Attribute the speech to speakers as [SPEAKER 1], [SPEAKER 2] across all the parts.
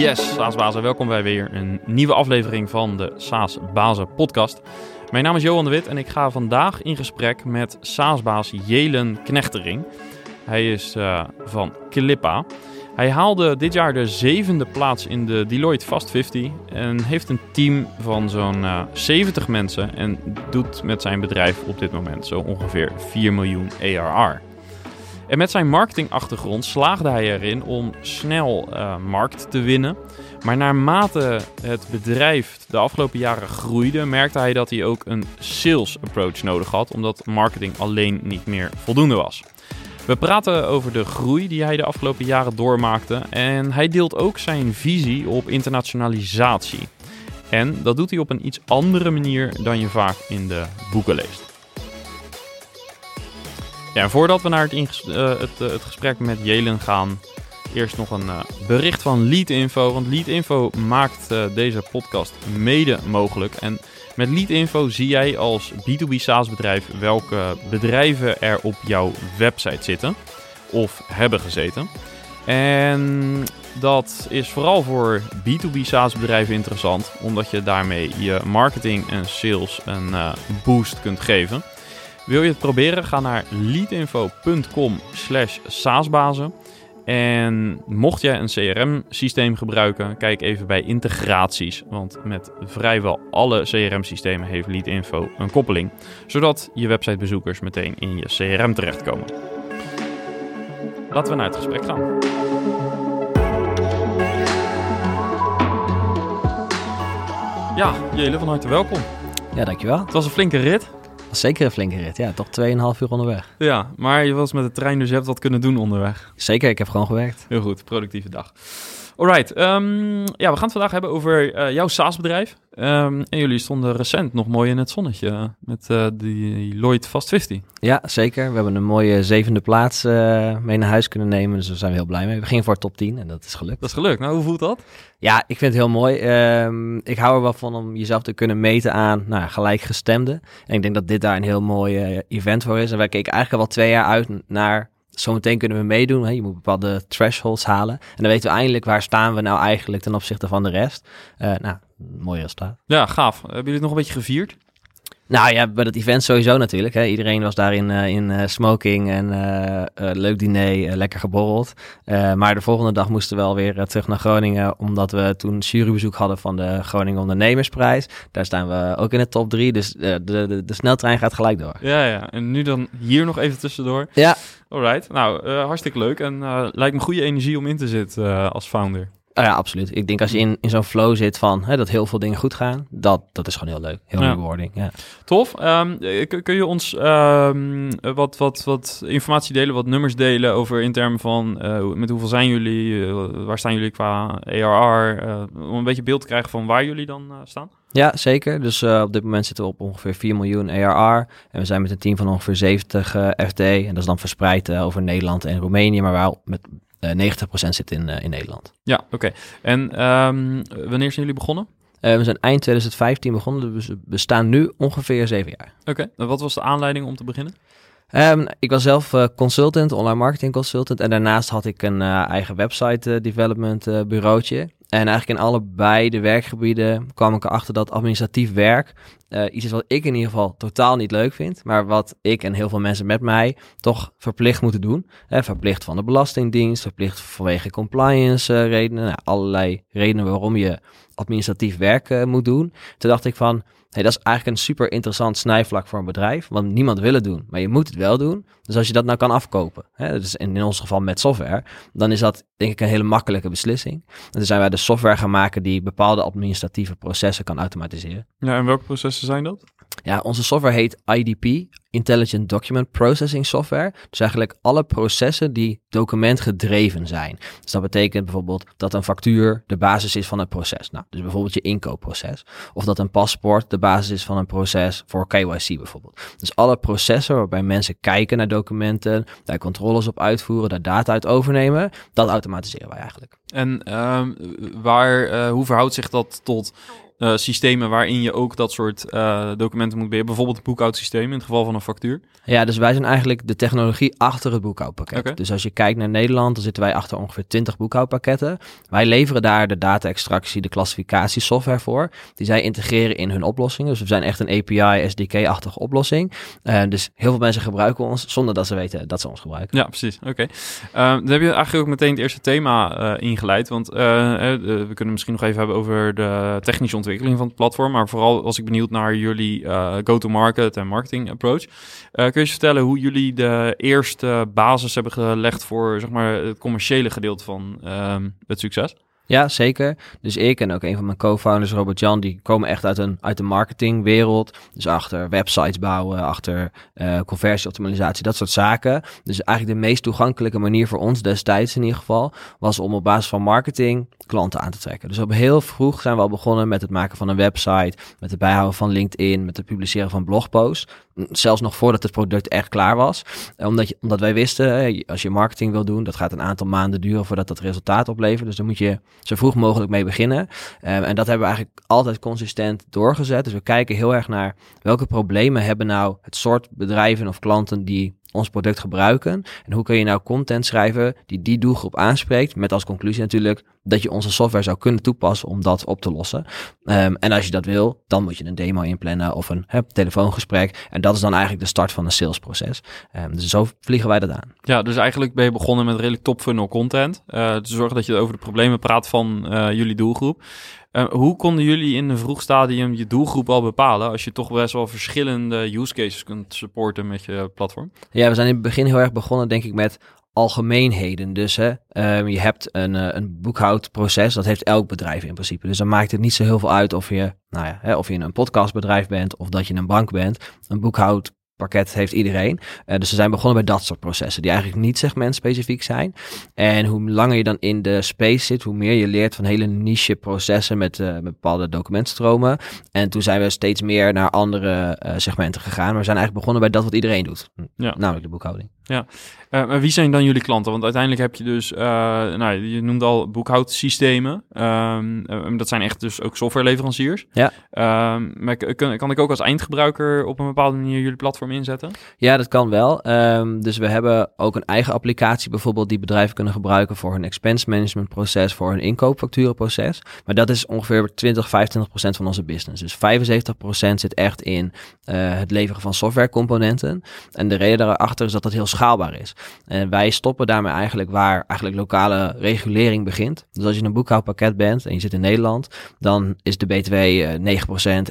[SPEAKER 1] Yes, SaaSbazen, welkom bij weer een nieuwe aflevering van de SaaSbazen podcast. Mijn naam is Johan de Wit en ik ga vandaag in gesprek met SaaSbaas Jelen Knechtering. Hij is uh, van Clippa. Hij haalde dit jaar de zevende plaats in de Deloitte Fast 50 en heeft een team van zo'n uh, 70 mensen en doet met zijn bedrijf op dit moment zo ongeveer 4 miljoen ARR. En met zijn marketingachtergrond slaagde hij erin om snel uh, markt te winnen. Maar naarmate het bedrijf de afgelopen jaren groeide, merkte hij dat hij ook een sales approach nodig had, omdat marketing alleen niet meer voldoende was. We praten over de groei die hij de afgelopen jaren doormaakte en hij deelt ook zijn visie op internationalisatie. En dat doet hij op een iets andere manier dan je vaak in de boeken leest. Ja, voordat we naar het, uh, het, uh, het, gesprek met Jelen gaan, eerst nog een uh, bericht van Leadinfo. Want Leadinfo maakt deze podcast mede mogelijk. En met Leadinfo zie jij als B2B SaaS bedrijf welke bedrijven er op jouw website zitten of hebben gezeten. En dat is vooral voor B2B SaaS bedrijven interessant, omdat je daarmee je marketing en sales een boost kunt geven. Wil je het proberen? Ga naar leadinfo.com slash saasbazen. En mocht jij een CRM-systeem gebruiken, kijk even bij integraties. Want met vrijwel alle CRM-systemen heeft Leadinfo een koppeling. Zodat je websitebezoekers meteen in je CRM terechtkomen. Laten we naar het gesprek gaan. Ja, Jelle, van harte welkom.
[SPEAKER 2] Ja, dankjewel.
[SPEAKER 1] Het was een flinke rit
[SPEAKER 2] was zeker een flinke rit. Ja, toch 2,5 uur onderweg.
[SPEAKER 1] Ja, maar je was met de trein, dus je hebt wat kunnen doen onderweg.
[SPEAKER 2] Zeker, ik heb gewoon gewerkt.
[SPEAKER 1] Heel goed, productieve dag. Alright, um, ja, we gaan het vandaag hebben over uh, jouw SaaS-bedrijf. Um, en jullie stonden recent nog mooi in het zonnetje met uh, die Lloyd Fast 50.
[SPEAKER 2] Ja, zeker. We hebben een mooie zevende plaats uh, mee naar huis kunnen nemen, dus daar zijn we heel blij mee. We gingen voor top 10 en dat is gelukt.
[SPEAKER 1] Dat is gelukt. Nou, hoe voelt dat?
[SPEAKER 2] Ja, ik vind het heel mooi. Um, ik hou er wel van om jezelf te kunnen meten aan nou, gelijkgestemden. En ik denk dat dit daar een heel mooi event voor is. En wij keken eigenlijk al twee jaar uit naar zometeen kunnen we meedoen. Hè? Je moet bepaalde thresholds halen. En dan weten we eindelijk waar staan we nou eigenlijk ten opzichte van de rest. Uh, nou, mooi resultaat.
[SPEAKER 1] Ja, gaaf. Hebben jullie het nog een beetje gevierd?
[SPEAKER 2] Nou ja, bij dat event sowieso natuurlijk. Hè. Iedereen was daarin uh, in uh, smoking en uh, leuk diner, lekker geborreld. maar de volgende dag moesten we wel weer terug naar Groningen, omdat we toen jurybezoek hadden van de Groningen Ondernemersprijs. Daar staan we ook in de top drie, dus de, de, de sneltrein gaat gelijk door.
[SPEAKER 1] Ja, ja, en nu dan hier nog even tussendoor.
[SPEAKER 2] Ja.
[SPEAKER 1] Alright, nou hartstikke leuk en lijkt me goede energie om in te zitten als founder.
[SPEAKER 2] Oh ja, absoluut. Ik denk als je in, in zo'n flow zit van hè, dat heel veel dingen goed gaan, dat, dat is gewoon heel leuk. Heel ja. rewarding. Ja.
[SPEAKER 1] Tof. Um, kun je ons um, wat, wat, wat informatie delen, wat nummers delen over in termen van uh, met hoeveel zijn jullie, uh, waar staan jullie qua ARR, uh, om een beetje beeld te krijgen van waar jullie dan staan?
[SPEAKER 2] Ja, zeker. Dus op dit moment zitten we op ongeveer 4 miljoen ARR. En we zijn met een team van ongeveer 70 FD. En dat is dan verspreid over Nederland en Roemenië, maar wel met uh, 90% zit in, in Nederland.
[SPEAKER 1] Ja, oké. En um, wanneer zijn jullie begonnen?
[SPEAKER 2] We zijn eind 2015 begonnen, dus we bestaan nu ongeveer zeven jaar.
[SPEAKER 1] Oké, en wat was de aanleiding om te beginnen?
[SPEAKER 2] Um, ik was zelf uh, consultant, online marketing consultant. En daarnaast had ik een uh, eigen website development bureautje. En eigenlijk in allebei de werkgebieden kwam ik erachter dat administratief werk uh, iets is wat ik in ieder geval totaal niet leuk vind, maar wat ik en heel veel mensen met mij toch verplicht moeten doen. Hè, verplicht van de Belastingdienst, verplicht vanwege compliance uh, redenen, nou, allerlei redenen waarom je administratief werk uh, moet doen. Toen dacht ik van, hey, dat is eigenlijk een super interessant snijvlak voor een bedrijf, want niemand wil het doen, maar je moet het wel doen. Dus als je dat nou kan afkopen, hè, dus in, in ons geval met software, dan is dat denk ik een hele makkelijke beslissing. En toen zijn wij de software gaan maken die bepaalde administratieve processen kan automatiseren.
[SPEAKER 1] Ja, en welke processen zijn dat?
[SPEAKER 2] Ja, onze software heet IDP, Intelligent Document Processing Software. Dus eigenlijk alle processen die documentgedreven zijn. Dus dat betekent bijvoorbeeld dat een factuur de basis is van het proces. Nou, dus bijvoorbeeld je inkoopproces. Of dat een paspoort de basis is van een proces voor KYC bijvoorbeeld. Dus alle processen waarbij mensen kijken naar documenten, daar controles op uitvoeren, daar data uit overnemen, dat automatiseren wij eigenlijk.
[SPEAKER 1] En uh, waar, uh, hoe verhoudt zich dat tot uh, systemen waarin je ook dat soort uh, documenten moet beheren. Bijvoorbeeld het boekhoudsysteem in het geval van een factuur.
[SPEAKER 2] Ja, dus wij zijn eigenlijk de technologie achter het boekhoudpakket. Okay. Dus als je kijkt naar Nederland, dan zitten wij achter ongeveer 20 boekhoudpakketten. Wij leveren daar de data-extractie, de klassificatiesoftware voor. Die zij integreren in hun oplossingen. Dus we zijn echt een API, SDK-achtige oplossing. Uh, dus heel veel mensen gebruiken ons zonder dat ze weten dat ze ons gebruiken.
[SPEAKER 1] Ja, precies. Oké. dan heb je eigenlijk ook meteen het eerste thema ingeleid. Want we kunnen misschien nog even hebben over de technische ontwikkeling van het platform. Maar vooral was ik benieuwd naar jullie uh, go-to-market en marketing approach. Uh, kun je vertellen hoe jullie de eerste basis hebben gelegd voor zeg maar, het commerciële gedeelte van uh, het succes?
[SPEAKER 2] Ja, zeker. Dus ik en ook een van mijn co-founders, Robert Jan, die komen echt uit, een, uit de marketingwereld. Dus achter websites bouwen, achter uh, conversieoptimalisatie, dat soort zaken. Dus eigenlijk de meest toegankelijke manier voor ons destijds in ieder geval, was om op basis van marketing klanten aan te trekken. Dus op heel vroeg zijn we al begonnen met het maken van een website, met het bijhouden van LinkedIn, met het publiceren van blogposts. Zelfs nog voordat het product echt klaar was. Omdat, je, omdat wij wisten, als je marketing wil doen, dat gaat een aantal maanden duren voordat dat resultaat oplevert. Dus dan moet je zo vroeg mogelijk mee beginnen. Um, en dat hebben we eigenlijk altijd consistent doorgezet. Dus we kijken heel erg naar welke problemen hebben nou het soort bedrijven of klanten die ons product gebruiken. En hoe kun je nou content schrijven die die doelgroep aanspreekt. Met als conclusie natuurlijk dat je onze software zou kunnen toepassen om dat op te lossen. Um, en als je dat wil, dan moet je een demo inplannen of een telefoongesprek. En dat is dan eigenlijk de start van een salesproces. Um, dus zo vliegen wij dat aan.
[SPEAKER 1] Ja, dus eigenlijk ben je begonnen met redelijk top funnel content. Uh, te zorgen dat je over de problemen praat van uh, jullie doelgroep. Uh, hoe konden jullie in een vroeg stadium je doelgroep al bepalen als je toch best wel verschillende use cases kunt supporten met je platform?
[SPEAKER 2] Ja, we zijn in het begin heel erg begonnen, denk ik, met algemeenheden. Dus hè, um, je hebt een, uh, een boekhoudproces, dat heeft elk bedrijf in principe. Dus dan maakt het niet zo heel veel uit of je, nou ja, hè, of je een podcastbedrijf bent of dat je een bank bent. Een boekhoud pakket heeft iedereen. Uh, dus ze zijn begonnen bij dat soort processen, die eigenlijk niet segmentspecifiek zijn. En hoe langer je dan in de space zit, hoe meer je leert van hele niche processen met, uh, met bepaalde documentstromen. En toen zijn we steeds meer naar andere uh, segmenten gegaan. Maar we zijn eigenlijk begonnen bij dat wat iedereen doet, ja. namelijk de boekhouding.
[SPEAKER 1] Ja, uh, maar wie zijn dan jullie klanten? Want uiteindelijk heb je dus, uh, nou, je noemde al boekhoudsystemen. Um, dat zijn echt dus ook softwareleveranciers.
[SPEAKER 2] Ja.
[SPEAKER 1] Um, maar kan, kan ik ook als eindgebruiker op een bepaalde manier jullie platform inzetten?
[SPEAKER 2] Ja, dat kan wel. Um, dus we hebben ook een eigen applicatie bijvoorbeeld die bedrijven kunnen gebruiken voor hun expense management proces, voor hun inkoopfacturenproces. Maar dat is ongeveer 20, 25 procent van onze business. Dus 75 procent zit echt in uh, het leveren van softwarecomponenten. En de reden daarachter is dat dat heel schaalbaar is. En wij stoppen daarmee eigenlijk waar eigenlijk lokale regulering begint. Dus als je een boekhoudpakket bent en je zit in Nederland, dan is de BTW 9%,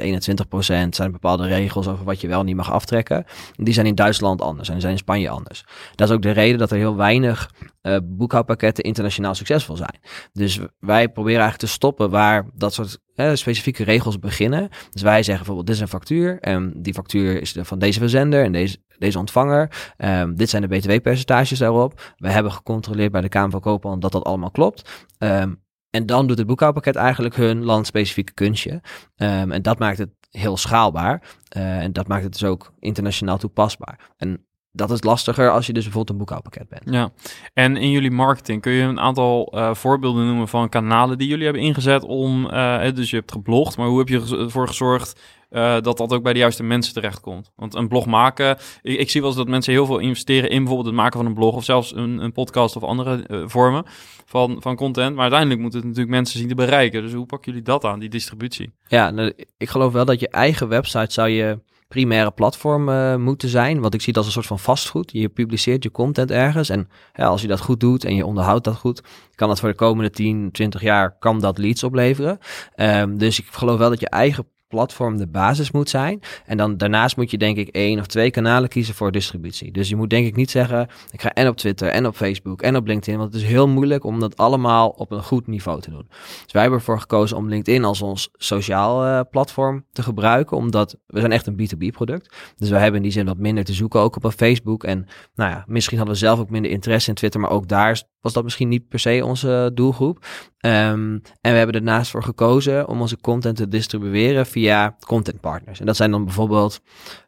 [SPEAKER 2] 21%. zijn bepaalde regels over wat je wel niet mag aftrekken. Die zijn in Duitsland anders en die zijn in Spanje anders. Dat is ook de reden dat er heel weinig uh, boekhoudpakketten internationaal succesvol zijn. Dus wij proberen eigenlijk te stoppen waar dat soort uh, specifieke regels beginnen. Dus wij zeggen bijvoorbeeld, dit is een factuur en die factuur is van deze verzender en deze, deze ontvanger. Um, dit zijn de btw-percentages daarop. We hebben gecontroleerd bij de Kamer van Koophandel dat dat allemaal klopt. Um, en dan doet het boekhoudpakket eigenlijk hun landspecifieke kunstje. Um, en dat maakt het heel schaalbaar. Uh, en dat maakt het dus ook internationaal toepasbaar. En dat is lastiger als je dus bijvoorbeeld een boekhoudpakket bent.
[SPEAKER 1] Ja, en in jullie marketing kun je een aantal uh, voorbeelden noemen van kanalen die jullie hebben ingezet om, uh, dus je hebt geblogd, maar hoe heb je ervoor gezorgd uh, dat dat ook bij de juiste mensen terechtkomt? Want een blog maken, ik, ik, zie wel eens dat mensen heel veel investeren in bijvoorbeeld het maken van een blog of zelfs een, een podcast of andere vormen van, van content, maar uiteindelijk moet het natuurlijk mensen zien te bereiken. Dus hoe pakken jullie dat aan, die distributie?
[SPEAKER 2] Ja, nou, ik geloof wel dat je eigen website zou je primaire platform uh, moeten zijn. Want ik zie het als een soort van vastgoed. Je publiceert je content ergens. En ja, als je dat goed doet en je onderhoudt dat goed, kan dat voor de komende 10, 20 jaar kan dat leads opleveren. Um, dus ik geloof wel dat je eigen platform de basis moet zijn. En dan daarnaast moet je denk ik één of twee kanalen kiezen voor distributie. Dus je moet denk ik niet zeggen, ik ga en op Twitter en op Facebook en op LinkedIn. Want het is heel moeilijk om dat allemaal op een goed niveau te doen. Dus wij hebben ervoor gekozen om LinkedIn als ons sociaal uh, platform te gebruiken. Omdat we zijn echt een B2B product. Dus wij hebben in die zin wat minder te zoeken ook op Facebook. En nou ja, misschien hadden we zelf ook minder interesse in Twitter. Maar ook daar was dat misschien niet per se onze doelgroep. Um, en we hebben ernaast voor gekozen om onze content te distribueren via content partners. En dat zijn dan bijvoorbeeld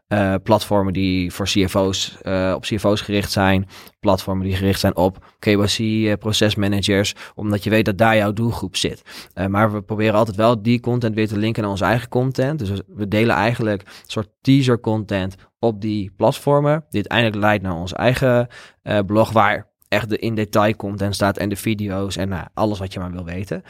[SPEAKER 2] uh, platformen die voor CFO's, uh, op CFO's gericht zijn, platformen die gericht zijn op KYC procesmanagers, omdat je weet dat daar jouw doelgroep zit. maar we proberen altijd wel die content weer te linken naar onze eigen content. Dus we delen eigenlijk een soort teaser content op die platformen, die uiteindelijk leidt naar onze eigen blog, waar echt de in detail content staat en de video's en nou, alles wat je maar wil weten.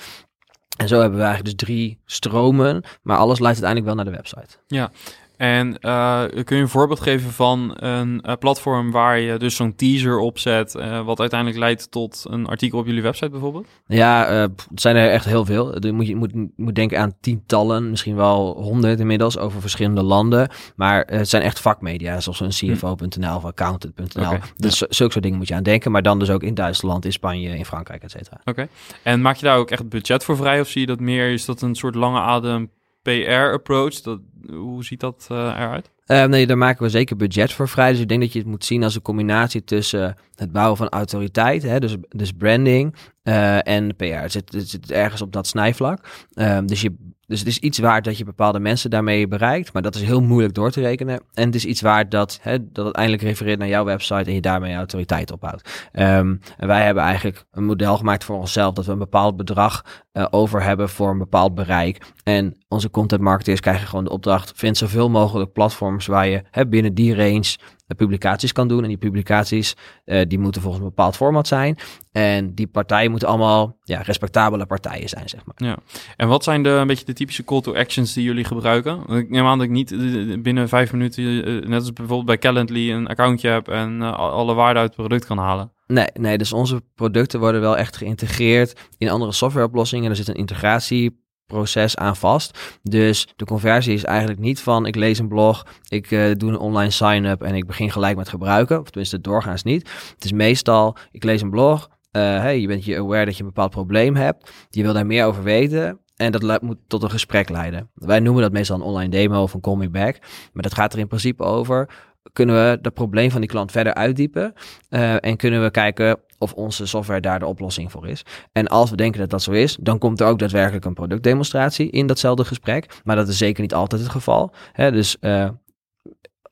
[SPEAKER 2] En zo hebben we eigenlijk dus drie stromen, maar alles leidt uiteindelijk wel naar de website.
[SPEAKER 1] Ja, en uh, kun je een voorbeeld geven van een uh, platform waar je dus zo'n teaser opzet, uh, wat uiteindelijk leidt tot een artikel op jullie website bijvoorbeeld?
[SPEAKER 2] Ja, het zijn er echt heel veel. Je moet, je moet, moet denken aan tientallen, misschien wel honderd inmiddels, over verschillende landen. Maar het zijn echt vakmedia, zoals een CFO.nl of accountant.nl. Okay, dus ja. zulke soort dingen moet je aan denken. Maar dan dus ook in Duitsland, in Spanje, in Frankrijk, et cetera.
[SPEAKER 1] Oké. En maak je daar ook echt budget voor vrij? Of zie je dat meer, is dat een soort lange adem PR-approach? Dat, hoe ziet dat uh, eruit?
[SPEAKER 2] Uh, nee, daar maken we zeker budget voor vrij. Dus ik denk dat je het moet zien als een combinatie tussen het bouwen van autoriteit, hè, dus, dus branding, uh, en PR. Het zit, het ergens op dat snijvlak. Um, dus je dus het is iets waard dat je bepaalde mensen daarmee bereikt, maar dat is heel moeilijk door te rekenen. En het is iets waard dat, hè, dat het eindelijk refereert naar jouw website en je daarmee autoriteit ophoudt. Um, en wij hebben eigenlijk een model gemaakt voor onszelf dat we een bepaald bedrag uh, over hebben voor een bepaald bereik. En onze content marketeers krijgen gewoon de opdracht: vind zoveel mogelijk platforms waar je hè, binnen die range publicaties kan doen. En die publicaties uh, die moeten volgens een bepaald format zijn. En die partijen moeten allemaal ja, respectabele partijen zijn, zeg maar.
[SPEAKER 1] Ja. En wat zijn de, een beetje de typische call to actions die jullie gebruiken? Ik neem aan dat ik niet eh, binnen vijf minuten, uh, net als bijvoorbeeld bij Calendly, een accountje heb en alle waarde uit het product kan halen.
[SPEAKER 2] Nee, nee, dus onze producten worden wel echt geïntegreerd in andere softwareoplossingen. Er zit een integratie proces aan vast. Dus de conversie is eigenlijk niet van ik lees een blog, ik uh, doe een online sign-up en ik begin gelijk met gebruiken. Of tenminste, doorgaans niet. Het is meestal, ik lees een blog, uh, hey, je bent je aware dat je een bepaald probleem hebt. Je wil daar meer over weten. En dat moet tot een gesprek leiden. Wij noemen dat meestal een online demo of een call back. Maar dat gaat er in principe over. Kunnen we dat probleem van die klant verder uitdiepen? Uh, en kunnen we kijken of onze software daar de oplossing voor is. En als we denken dat dat zo is, dan komt er ook daadwerkelijk een productdemonstratie in datzelfde gesprek. Maar dat is zeker niet altijd het geval. Hè, dus uh,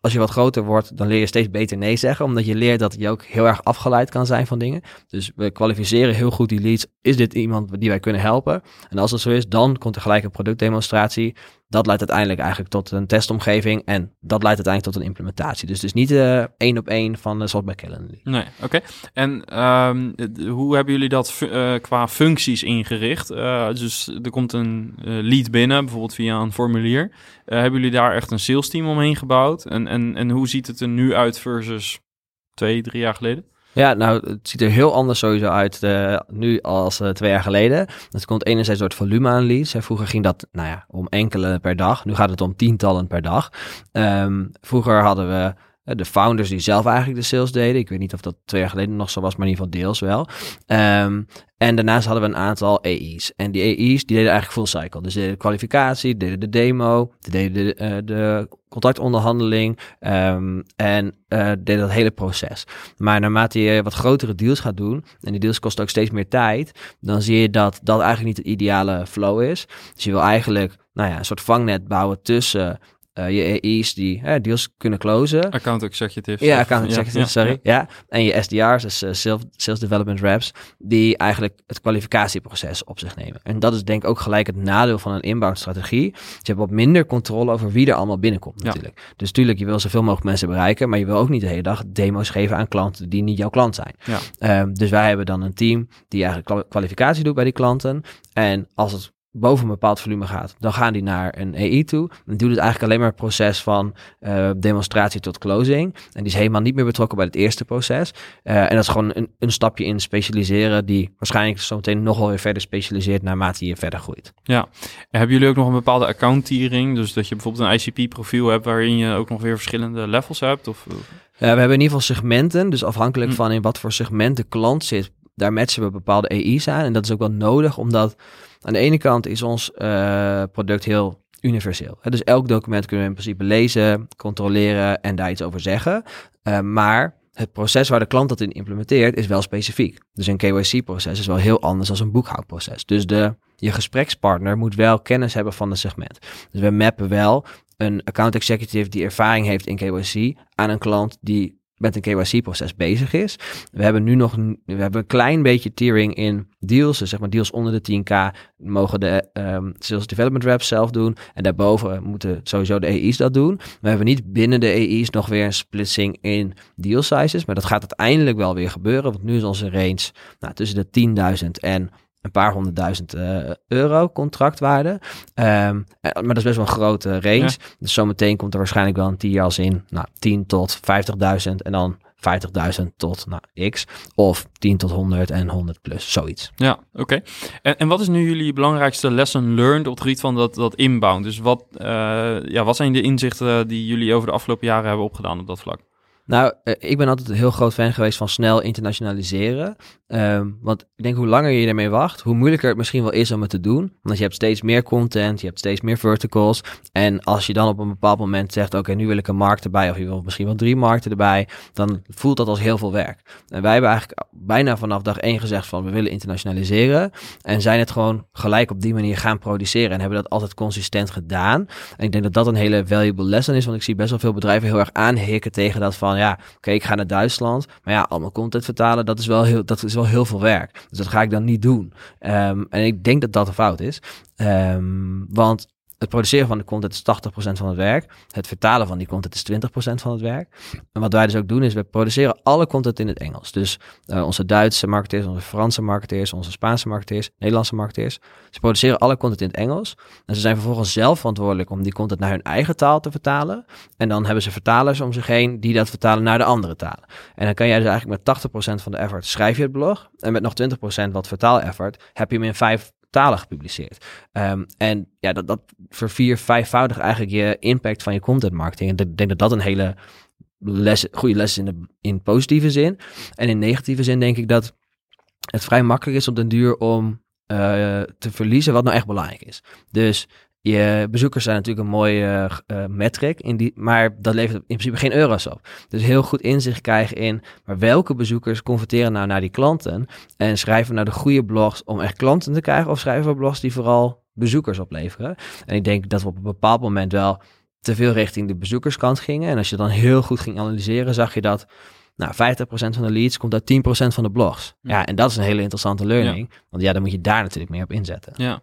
[SPEAKER 2] als je wat groter wordt, dan leer je steeds beter nee zeggen. Omdat je leert dat je ook heel erg afgeleid kan zijn van dingen. Dus we kwalificeren heel goed die leads. Is dit iemand die wij kunnen helpen? En als dat zo is, dan komt er gelijk een productdemonstratie dat leidt uiteindelijk eigenlijk tot een testomgeving en dat leidt uiteindelijk tot een implementatie. Dus dus niet uh, één op één van de software Calendly.
[SPEAKER 1] Nee, oké. En um, hoe hebben jullie dat uh, qua functies ingericht? Dus er komt een lead binnen, bijvoorbeeld via een formulier. hebben jullie daar echt een sales team omheen gebouwd? En, en, en hoe ziet het er nu uit versus twee, drie jaar geleden?
[SPEAKER 2] Ja, nou, het ziet er heel anders sowieso uit uh, nu als uh, twee jaar geleden. Het komt enerzijds door het volume aan leads. Vroeger ging dat, nou ja, om enkele per dag. Nu gaat het om tientallen per dag. Um, vroeger hadden we eh, de founders die zelf eigenlijk de sales deden. Ik weet niet of dat twee jaar geleden nog zo was, maar in ieder geval deels wel. Um, en daarnaast hadden we een aantal AI's. En die AI's die deden eigenlijk full cycle. Dus deden de kwalificatie, deden de demo, deden de, uh, de contractonderhandeling um, en uh, deden dat hele proces. Maar naarmate je wat grotere deals gaat doen, en die deals kosten ook steeds meer tijd, dan zie je dat dat eigenlijk niet de ideale flow is. Dus je wil eigenlijk nou ja, een soort vangnet bouwen tussen uh, je AI's die deals kunnen closen.
[SPEAKER 1] Account executives.
[SPEAKER 2] Ja, account executives, ja, sorry. Ja. En je SDR's, dus uh, sales, development reps, die eigenlijk het kwalificatieproces op zich nemen. En dat is denk ik ook gelijk het nadeel van een inbound strategie. Dus je hebt wat minder controle over wie er allemaal binnenkomt natuurlijk. Dus natuurlijk, je wil zoveel mogelijk mensen bereiken, maar je wil ook niet de hele dag demo's geven aan klanten die niet jouw klant zijn. Ja. Um, dus wij hebben dan een team die eigenlijk kwalificatie doet bij die klanten. En als het boven een bepaald volume gaat, dan gaan die naar een AI toe. En doet het eigenlijk alleen maar het proces van uh, demonstratie tot closing. En die is helemaal niet meer betrokken bij het eerste proces. Uh, en dat is gewoon een, een, stapje in specialiseren, die waarschijnlijk zo meteen nog wel weer verder specialiseert naarmate je verder groeit.
[SPEAKER 1] Ja, en hebben jullie ook nog een bepaalde account tiering? Dus dat je bijvoorbeeld een ICP-profiel hebt waarin je ook nog weer verschillende levels hebt? Of?
[SPEAKER 2] Uh, we hebben in ieder geval segmenten, dus afhankelijk hm. van in wat voor segment de klant zit, daar matchen we bepaalde AI's aan. En dat is ook wel nodig, omdat aan de ene kant is ons uh, product heel universeel. Dus elk document kunnen we in principe lezen, controleren en daar iets over zeggen. Uh, maar het proces waar de klant dat in implementeert is wel specifiek. Dus een KYC-proces is wel heel anders dan een boekhoudproces. Dus de, je gesprekspartner moet wel kennis hebben van het segment. Dus we mappen wel een account executive die ervaring heeft in KYC aan een klant die met een KYC-proces bezig is. We hebben nu nog we hebben een klein beetje tiering in deals. Dus zeg maar deals onder de 10k mogen de um, sales development reps zelf doen. En daarboven moeten sowieso de AI's dat doen. We hebben niet binnen de AI's nog weer een splitsing in deal sizes. Maar dat gaat uiteindelijk wel weer gebeuren. Want nu is onze range nou, tussen de 10.000 en een paar honderdduizend uh, euro contractwaarde. Um, maar dat is best wel een grote range. Ja. Dus zometeen komt er waarschijnlijk wel een tier als in nou, 10 tot 50.000 en dan 50.000 tot nou, x. Of 10 tot 100 en 100 plus, zoiets.
[SPEAKER 1] Ja, oké. En, en wat is nu jullie belangrijkste lesson learned op het gebied van dat, dat inbound? Dus wat, uh, ja, wat zijn de inzichten die jullie over de afgelopen jaren hebben opgedaan op dat vlak?
[SPEAKER 2] Nou, uh, ik ben altijd een heel groot fan geweest van snel internationaliseren. Um, want ik denk hoe langer je ermee wacht, hoe moeilijker het misschien wel is om het te doen. Want je hebt steeds meer content, je hebt steeds meer verticals. En als je dan op een bepaald moment zegt, oké, nu wil ik een markt erbij, of je wil misschien wel drie markten erbij, dan voelt dat als heel veel werk. En wij hebben eigenlijk bijna vanaf dag één gezegd van, we willen internationaliseren. En zijn het gewoon gelijk op die manier gaan produceren. En hebben dat altijd consistent gedaan. En ik denk dat dat een hele valuable lesson is, want ik zie best wel veel bedrijven heel erg aanhikken tegen dat van, ja, oké, ik ga naar Duitsland. Maar ja, allemaal content vertalen, dat is wel heel, dat is wel heel veel werk. Dus dat ga ik dan niet doen. Um, en ik denk dat dat een fout is. Um, want het produceren van de content is 80% van het werk. Het vertalen van die content is 20% van het werk. En wat wij dus ook doen is, we produceren alle content in het Engels. Dus uh, onze Duitse marketeers, onze Franse marketeers, onze Spaanse marketeers, Nederlandse marketeers. Ze produceren alle content in het Engels. En ze zijn vervolgens zelf verantwoordelijk om die content naar hun eigen taal te vertalen. En dan hebben ze vertalers om zich heen die dat vertalen naar de andere talen. En dan kan jij dus eigenlijk met 80% van de effort schrijf je het blog. En met nog 20% wat vertaal effort heb je hem in vijf talen gepubliceerd. Um, en ja, dat, dat vervier vijfvoudig eigenlijk je impact van je content marketing. En ik denk dat dat een hele les, goede les is in, de, in positieve zin. En in negatieve zin denk ik dat het vrij makkelijk is op den duur om uh, te verliezen wat nou echt belangrijk is. Dus je bezoekers zijn natuurlijk een mooie uh, metric, in die, maar dat levert in principe geen euro's op. Dus heel goed inzicht krijgen in maar welke bezoekers converteren nou naar die klanten en schrijven naar de goede blogs om echt klanten te krijgen of schrijven we blogs die vooral bezoekers opleveren. En ik denk dat we op een bepaald moment wel te veel richting de bezoekerskant gingen. En als je dan heel goed ging analyseren, zag je dat nou, 50% van de leads komt uit 10% van de blogs. Ja. ja. en dat is een hele interessante learning. Want ja, dan moet je daar natuurlijk meer op inzetten.
[SPEAKER 1] Ja,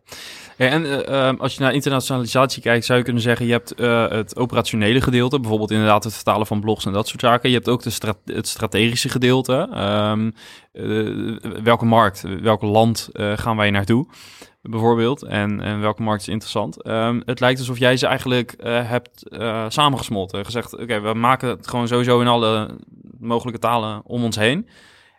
[SPEAKER 1] ja en uh, als je naar internationalisatie kijkt, zou je kunnen zeggen... je hebt uh, het operationele gedeelte. Bijvoorbeeld inderdaad het vertalen van blogs en dat soort zaken. Je hebt ook de strat het strategische gedeelte. Um, uh, welke markt, welk land gaan wij naartoe? Bijvoorbeeld. En, en welke markt is interessant. Um, het lijkt alsof jij ze eigenlijk uh, hebt uh, samengesmolten. Gezegd, oké, we maken het gewoon sowieso in alle mogelijke talen om ons heen.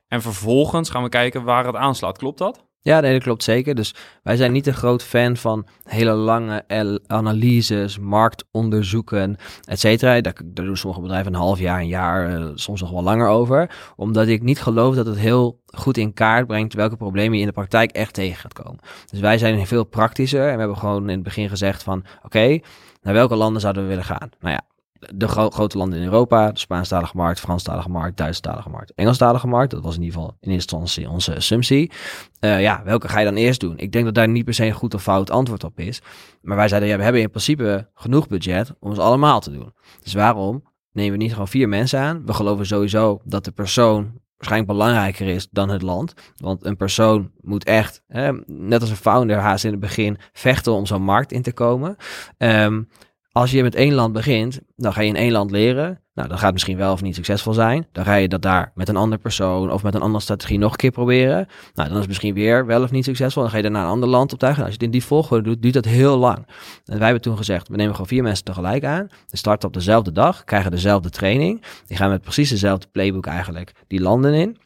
[SPEAKER 1] En vervolgens gaan we kijken waar het aanslaat. Klopt dat?
[SPEAKER 2] Ja, nee, dat klopt zeker. Dus wij zijn niet een groot fan van hele lange analyses, marktonderzoeken, et cetera. Daar, doen sommige bedrijven een half jaar, een jaar, uh, soms nog wel langer over. Omdat ik niet geloof dat het heel goed in kaart brengt welke problemen je in de praktijk echt tegen gaat komen. Dus wij zijn veel praktischer en we hebben gewoon in het begin gezegd van, oké, naar welke landen zouden we willen gaan? Nou ja, de gro grote landen in Europa, de Spaanstalige markt, Franstalige markt, Duitsstalige markt, Engelstalige markt. Dat was in ieder geval in instantie onze assumptie. Uh, ja, welke ga je dan eerst doen? Ik denk dat daar niet per se een goed of fout antwoord op is. Maar wij zeiden, ja, we hebben in principe genoeg budget om ze allemaal te doen. Dus waarom nemen we niet gewoon vier mensen aan? We geloven sowieso dat de persoon waarschijnlijk belangrijker is dan het land. Want een persoon moet echt, net als een founder haast in het begin, vechten om zo'n markt in te komen. Um, als je met één land begint, dan ga je in één land leren. Nou, dan gaat misschien wel of niet succesvol zijn. Dan ga je dat daar met een andere persoon of met een andere strategie nog een keer proberen. Nou, dan is het misschien weer wel of niet succesvol. Dan ga je daarna een ander land optuigen. Nou, als je het in die volgorde doet, duurt dat heel lang. En wij hebben toen gezegd, we nemen gewoon vier mensen tegelijk aan. We starten op dezelfde dag, krijgen dezelfde training. Die gaan met precies dezelfde playbook eigenlijk die landen in.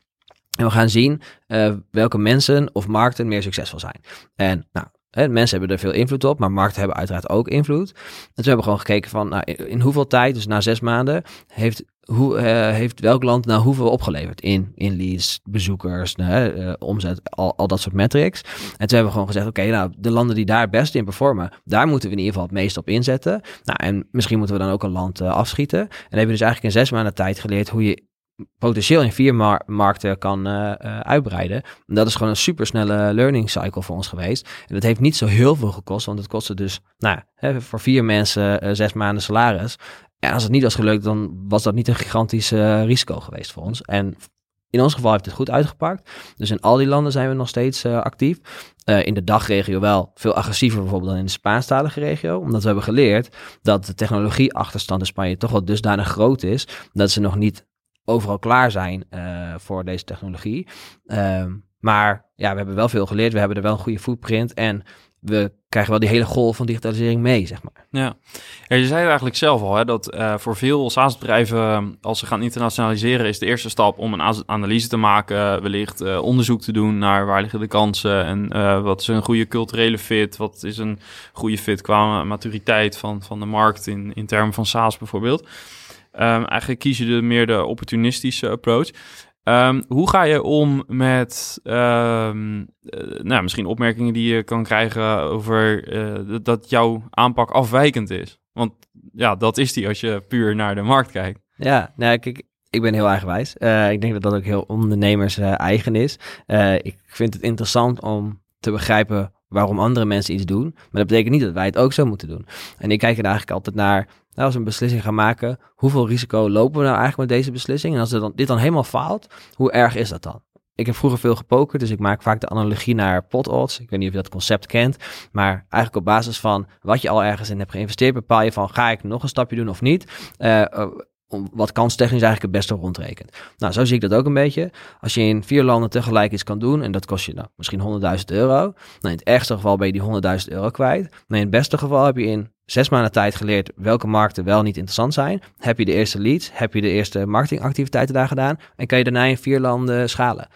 [SPEAKER 2] En we gaan zien uh, welke mensen of markten meer succesvol zijn. En nou, Hè, mensen hebben er veel invloed op, maar markten hebben uiteraard ook invloed. En toen hebben we gewoon gekeken van nou, in, hoeveel tijd, dus na zes maanden, heeft, hoe, uh, heeft welk land nou hoeveel opgeleverd in, in leads, bezoekers, uh, omzet, al, al dat soort metrics. En toen hebben we gewoon gezegd, oké, nou de landen die daar het beste in performen, daar moeten we in ieder geval het meest op inzetten. Nou, en misschien moeten we dan ook een land uh, afschieten. En hebben we dus eigenlijk in zes maanden tijd geleerd hoe je potentieel in vier mar- markten kan uh, uh, uitbreiden. En dat is gewoon een supersnelle learning cycle voor ons geweest. En dat heeft niet zo heel veel gekost, want het kostte dus nou, hè, voor vier mensen uh, zes maanden salaris. En als het niet was gelukt, dan was dat niet een gigantisch risico geweest voor ons. En in ons geval heeft het goed uitgepakt. Dus in al die landen zijn we nog steeds actief. In de dagregio wel veel agressiever bijvoorbeeld dan in de Spaanstalige regio. Omdat we hebben geleerd dat de technologieachterstand in Spanje toch wel dusdanig groot is. Dat ze nog niet overal klaar zijn uh, voor deze technologie. Ehm, maar ja, we hebben wel veel geleerd. We hebben er wel een goede footprint. En we krijgen wel die hele golf van digitalisering mee, zeg maar.
[SPEAKER 1] Ja, je zei eigenlijk zelf al, hè, dat uh, voor veel SaaS-bedrijven, als ze gaan internationaliseren, is de eerste stap om een analyse te maken, wellicht uh, onderzoek te doen naar waar liggen de kansen en wat is een goede culturele fit, wat is een goede fit qua maturiteit van, van de markt in, in termen van SaaS bijvoorbeeld. Um, eigenlijk kies je de, meer de opportunistische approach. Um, hoe ga je om met um, nou, misschien opmerkingen die je kan krijgen over uh, dat jouw aanpak afwijkend is? Want ja, dat is die als je puur naar de markt kijkt.
[SPEAKER 2] Ja, nou, kijk, ik ben heel eigenwijs. Uh, ik denk dat dat ook heel ondernemers eigen is. ik vind het interessant om te begrijpen waarom andere mensen iets doen. Maar dat betekent niet dat wij het ook zo moeten doen. En ik kijk er eigenlijk altijd naar nou, als we een beslissing gaan maken, hoeveel risico lopen we nou eigenlijk met deze beslissing? En als dit dan helemaal faalt, hoe erg is dat dan? Ik heb vroeger veel gepokerd, dus ik maak vaak de analogie naar pot odds. Ik weet niet of je dat concept kent, maar eigenlijk op basis van wat je al ergens in hebt geïnvesteerd, bepaal je van ga ik nog een stapje doen of niet. Uh, wat kanstechnisch eigenlijk het beste rondrekent. Nou, zo zie ik dat ook een beetje. Als je in vier landen tegelijk iets kan doen, en dat kost je nou misschien 100.000 euro. Nou, in het ergste geval ben je die 100.000 euro kwijt. Maar in het beste geval heb je in zes maanden tijd geleerd welke markten wel niet interessant zijn. Heb je de eerste leads, heb je de eerste marketingactiviteiten daar gedaan en kan je daarna in vier landen schalen.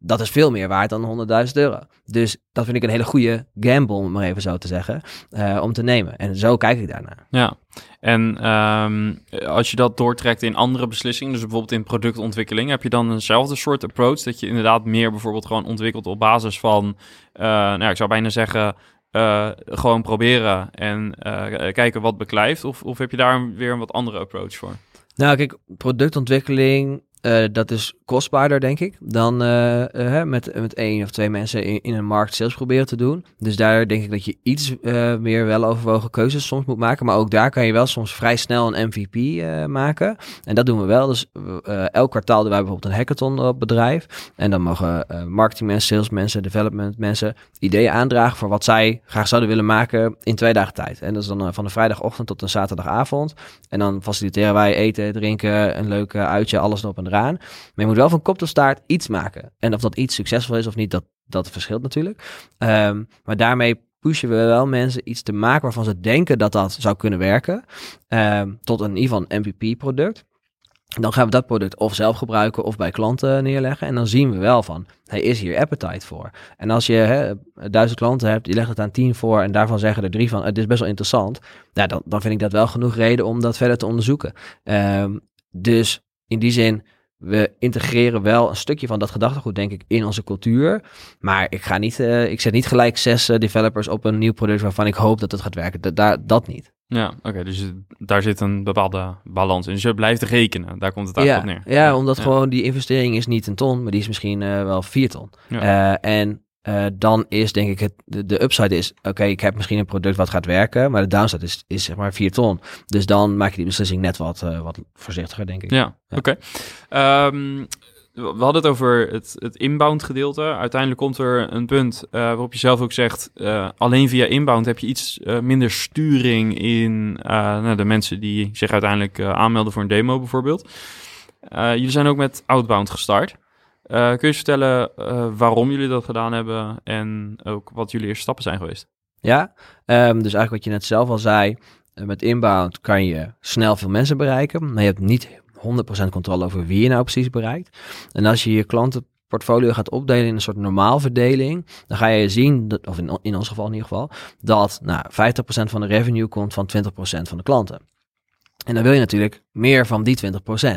[SPEAKER 2] Dat is veel meer waard dan 100.000 euro. Dus dat vind ik een hele goede gamble, om maar even zo te zeggen, uh, om te nemen. En zo kijk ik daarnaar.
[SPEAKER 1] Ja, en um, als je dat doortrekt in andere beslissingen, dus bijvoorbeeld in productontwikkeling, heb je dan eenzelfde soort approach dat je inderdaad meer bijvoorbeeld gewoon ontwikkelt op basis van, uh, nou, ik zou bijna zeggen, uh, gewoon proberen en uh, kijken wat beklijft? Of, of heb je daar weer een wat andere approach voor?
[SPEAKER 2] Nou, kijk, productontwikkeling uh, dat is kostbaarder, denk ik, dan uh, uh, met, met één of twee mensen in, een markt sales proberen te doen. Dus daar denk ik dat je iets meer wel overwogen keuzes soms moet maken. Maar ook daar kan je wel soms vrij snel een MVP maken. En dat doen we wel. Dus elk kwartaal doen wij bijvoorbeeld een hackathon op bedrijf. En dan mogen marketingmensen, salesmensen, development mensen ideeën aandragen voor wat zij graag zouden willen maken in twee dagen tijd. En dat is dan van de vrijdagochtend tot een zaterdagavond. En dan faciliteren wij eten, drinken, een leuk uitje, alles erop en eraan. Maar je moet wel van kop tot staart iets maken. En of dat iets succesvol is of niet, dat, dat verschilt natuurlijk. Um, maar daarmee pushen we wel mensen iets te maken waarvan ze denken dat dat zou kunnen werken. Um, tot een, in een MVP-product. Dan gaan we dat product of zelf gebruiken of bij klanten neerleggen. En dan zien we wel van, hey, is hier appetite voor? En als je hè, duizend klanten hebt, je legt het aan tien voor en daarvan zeggen er drie van, het is best wel interessant. Dan, dan vind ik dat wel genoeg reden om dat verder te onderzoeken. Um, dus in die zin we integreren wel een stukje van dat gedachtegoed, denk ik, in onze cultuur. Maar ik, ga niet, uh, ik zet niet gelijk zes uh, developers op een nieuw product waarvan ik hoop dat het gaat werken. Dat, daar, dat niet.
[SPEAKER 1] Ja, oké. dus daar zit een bepaalde balans in. Dus je blijft rekenen. Daar komt het eigenlijk
[SPEAKER 2] ja,
[SPEAKER 1] op neer.
[SPEAKER 2] Ja, omdat gewoon die investering is niet een ton, maar die is misschien uh, wel vier ton. Ja. en uh, dan is denk ik het, de, de upside is, oké, ik heb misschien een product wat gaat werken, maar de downside is, is zeg maar 4 ton. Dus dan maak je die beslissing net wat, uh, wat voorzichtiger, denk ik.
[SPEAKER 1] Ja, oké. Um, we hadden het over het, inbound gedeelte. Uiteindelijk komt er een punt uh, waarop je zelf ook zegt, alleen via inbound heb je iets minder sturing in nou, de mensen die zich uiteindelijk aanmelden voor een demo bijvoorbeeld. jullie zijn ook met outbound gestart. Uh, kun je vertellen uh, waarom jullie dat gedaan hebben en ook wat jullie eerste stappen zijn geweest?
[SPEAKER 2] Ja, um, dus eigenlijk wat je net zelf al zei, uh, met inbound kan je snel veel mensen bereiken, maar je hebt niet 100% controle over wie je nou precies bereikt. En als je je klantenportfolio gaat opdelen in een soort normaalverdeling, dan ga je zien, of in, in ons geval in ieder geval, dat nou, 50% van de revenue komt van 20% van de klanten. En dan wil je natuurlijk meer van die 20%. Uh,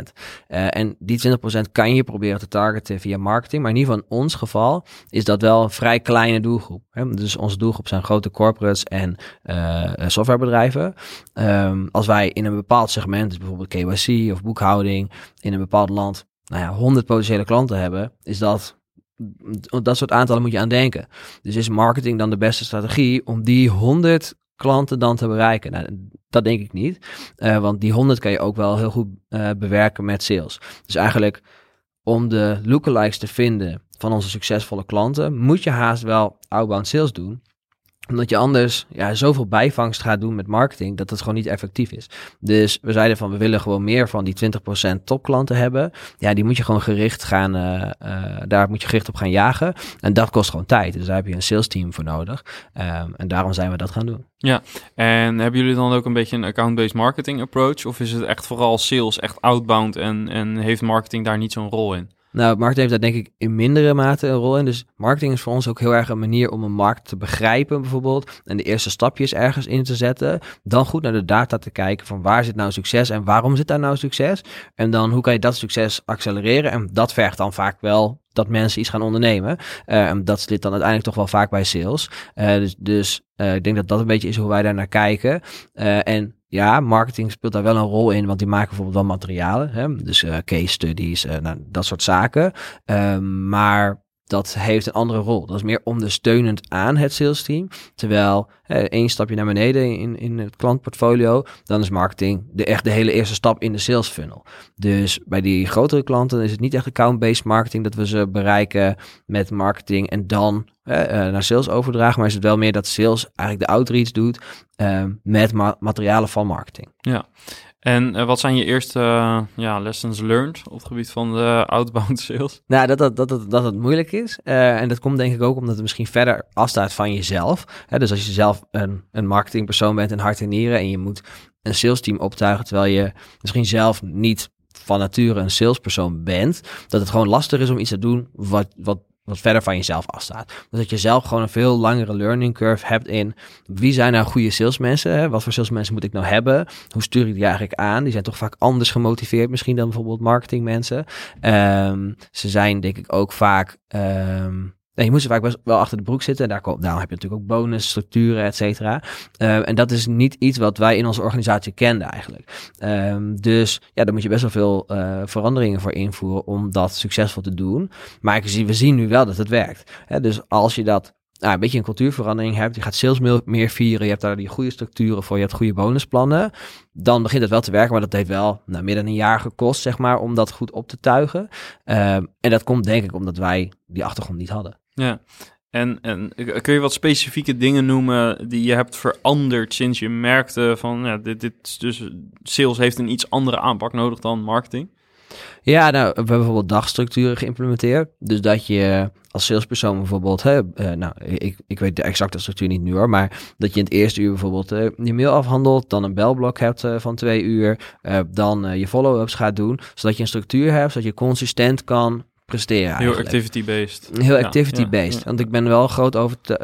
[SPEAKER 2] eh, en die 20% kan je proberen te targeten via marketing. Maar in ieder geval in ons geval is dat wel een vrij kleine doelgroep. Hè? Dus onze doelgroep zijn grote corporates en uh, softwarebedrijven. Um, als wij in een bepaald segment, dus bijvoorbeeld KYC of boekhouding, in een bepaald land nou ja, 100 potentiële klanten hebben, is dat dat soort aantallen moet je aan denken. Dus is marketing dan de beste strategie om die 100 klanten dan te bereiken? Nou, dat denk ik niet. Uh, want die 100 kan je ook wel heel goed uh, bewerken met sales. Dus eigenlijk om de lookalikes te vinden van onze succesvolle klanten, moet je haast wel outbound sales doen omdat je anders ja, zoveel bijvangst gaat doen met marketing, dat het gewoon niet effectief is. Dus we zeiden van, we willen gewoon meer van die 20% topklanten hebben. Ja, die moet je gewoon gericht gaan, uh, uh, daar moet je gericht op gaan jagen. En dat kost gewoon tijd. Dus daar heb je een sales team voor nodig. Um, en daarom zijn we dat gaan doen.
[SPEAKER 1] Ja, en hebben jullie dan ook een beetje een account-based marketing approach? Of is het echt vooral sales, echt outbound en, en heeft marketing daar niet zo'n rol in?
[SPEAKER 2] Nou, marketing heeft daar denk ik in mindere mate een rol in. Dus marketing is voor ons ook heel erg een manier om een markt te begrijpen bijvoorbeeld. En de eerste stapjes ergens in te zetten. Dan goed naar de data te kijken van waar zit nou succes en waarom zit daar nou succes. En dan hoe kan je dat succes accelereren. En dat vergt dan vaak wel dat mensen iets gaan ondernemen. En dat zit dan uiteindelijk toch wel vaak bij sales. Uh, dus dus uh, ik denk dat dat een beetje is hoe wij daar naar kijken. en ja, marketing speelt daar wel een rol in, want die maken bijvoorbeeld wel materialen. Hè? Dus case studies, nou, dat soort zaken. Uh, maar dat heeft een andere rol. Dat is meer ondersteunend aan het sales team. Terwijl eh, één stapje naar beneden in, in het klantportfolio, dan is marketing de, echt de hele eerste stap in de sales funnel. Dus bij die grotere klanten is het niet echt account-based marketing dat we ze bereiken met marketing en dan uh, naar sales overdragen. Maar is het wel meer dat sales eigenlijk de outreach doet uh, met ma materialen van marketing.
[SPEAKER 1] Ja, en uh, wat zijn je eerste uh, ja, lessons learned op het gebied van de outbound sales?
[SPEAKER 2] Nou, dat, dat, dat, dat, dat het moeilijk is. Uh, en dat komt denk ik ook omdat het misschien verder afstaat van jezelf. Hè, dus als je zelf een, een marketingpersoon bent in hart en nieren en je moet een sales team optuigen terwijl je misschien zelf niet van nature een salespersoon bent, dat het gewoon lastig is om iets te doen wat, wat wat verder van jezelf afstaat. Dus dat je zelf gewoon een veel langere learning curve hebt in wie zijn nou goede salesmensen? Hè? Wat voor salesmensen moet ik nou hebben? Hoe stuur ik die eigenlijk aan? Die zijn toch vaak anders gemotiveerd misschien dan bijvoorbeeld marketingmensen. Um, ze zijn denk ik ook vaak um, Je moet ze vaak best wel achter de broek zitten. En daar kom, daarom heb je natuurlijk ook bonus, structuren, et cetera. Uh, en dat is niet iets wat wij in onze organisatie kenden eigenlijk. Um, dus ja, daar moet je best wel veel uh, veranderingen voor invoeren om dat succesvol te doen. Maar zie, we zien nu wel dat het werkt. Hè, dus als je dat nou, een beetje een cultuurverandering hebt, je gaat sales meer, vieren, je hebt daar die goede structuren voor, je hebt goede bonusplannen, dan begint het wel te werken, maar dat heeft wel nou, meer dan een jaar gekost, zeg maar, om dat goed op te tuigen. Um, en dat komt denk ik omdat wij die achtergrond niet hadden.
[SPEAKER 1] Ja, en, en kun je wat specifieke dingen noemen die je hebt veranderd sinds je merkte van ja, dit, dit dus sales heeft een iets andere aanpak nodig dan marketing?
[SPEAKER 2] Ja, nou, we hebben bijvoorbeeld dagstructuren geïmplementeerd. Dus dat je als salespersoon bijvoorbeeld, hè, uh, nou, ik, ik weet de exacte structuur niet nu hoor, maar dat je in het eerste uur bijvoorbeeld uh, je mail afhandelt, dan een belblok hebt uh, van twee uur, dan je follow-ups gaat doen, zodat je een structuur hebt, zodat je consistent kan presteren.
[SPEAKER 1] Heel activity-based.
[SPEAKER 2] Heel activity-based. Ja, Want ik ben wel groot over. Te,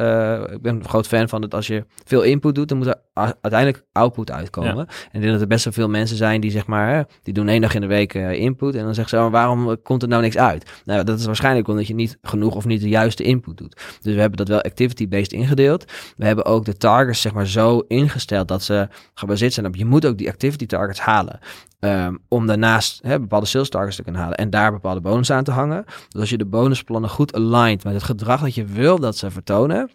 [SPEAKER 2] uh, ik ben een groot fan van dat als je veel input doet, dan moet er uiteindelijk output uitkomen. En ik denk dat er best wel veel mensen zijn die zeg maar, die doen één dag in de week uh, input en dan zeggen ze, oh, waarom komt er nou niks uit? Nou, dat is waarschijnlijk omdat je niet genoeg of niet de juiste input doet. Dus we hebben dat wel activity-based ingedeeld. We hebben ook de targets zeg maar zo ingesteld dat ze gebaseerd zijn op je moet ook die activity targets halen. Um, om daarnaast bepaalde sales targets te kunnen halen en daar bepaalde bonus aan te hangen. Dus als je de bonusplannen goed aligned met het gedrag dat je wil dat ze vertonen,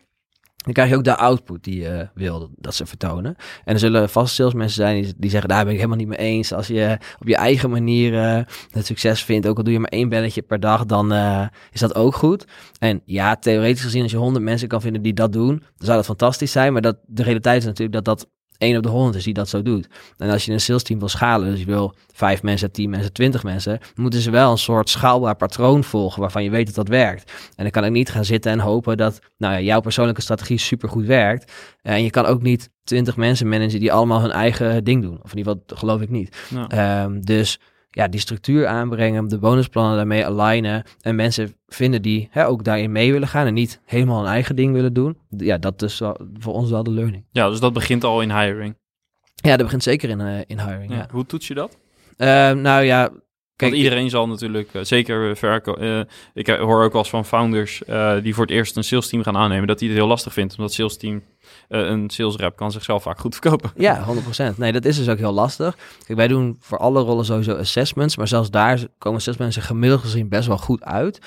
[SPEAKER 2] dan krijg je ook de output die je wil dat ze vertonen. En er zullen vast salesmensen zijn die, zeggen, daar ben ik helemaal niet mee eens. Als je op je eigen manier uh, het succes vindt, ook al doe je maar één belletje per dag, dan uh, is dat ook goed. En ja, theoretisch gezien, als je honderd mensen kan vinden die dat doen, dan zou dat fantastisch zijn. Maar dat, de realiteit is natuurlijk dat dat één op de honderd is die dat zo doet. En als je een sales team wil schalen, dus je wil vijf mensen, tien mensen, twintig mensen, moeten ze wel een soort schaalbaar patroon volgen waarvan je weet dat dat werkt. En dan kan ik niet gaan zitten en hopen dat nou ja, jouw persoonlijke strategie supergoed werkt. En je kan ook niet twintig mensen managen die allemaal hun eigen ding doen. Of in ieder geval geloof ik niet. Um, dus ja, die structuur aanbrengen, de bonusplannen daarmee alignen en mensen vinden die hè, ook daarin mee willen gaan en niet helemaal een eigen ding willen doen. Ja, dat is voor ons wel de learning.
[SPEAKER 1] Ja, dus dat begint al in hiring.
[SPEAKER 2] Ja, dat begint zeker in, uh, in hiring. Ja, ja.
[SPEAKER 1] Hoe toets je dat?
[SPEAKER 2] Uh, nou ja,
[SPEAKER 1] Want iedereen zal natuurlijk, uh, zeker verkopen. ik hoor ook wel eens van founders die voor het eerst een sales team gaan aannemen, dat die het heel lastig vindt, omdat sales team een sales rep kan zichzelf vaak goed verkopen.
[SPEAKER 2] Ja, 100%. Nee, dat is dus ook heel lastig. Kijk, wij doen voor alle rollen sowieso assessments, maar zelfs daar komen assessments gemiddeld gezien best wel goed uit.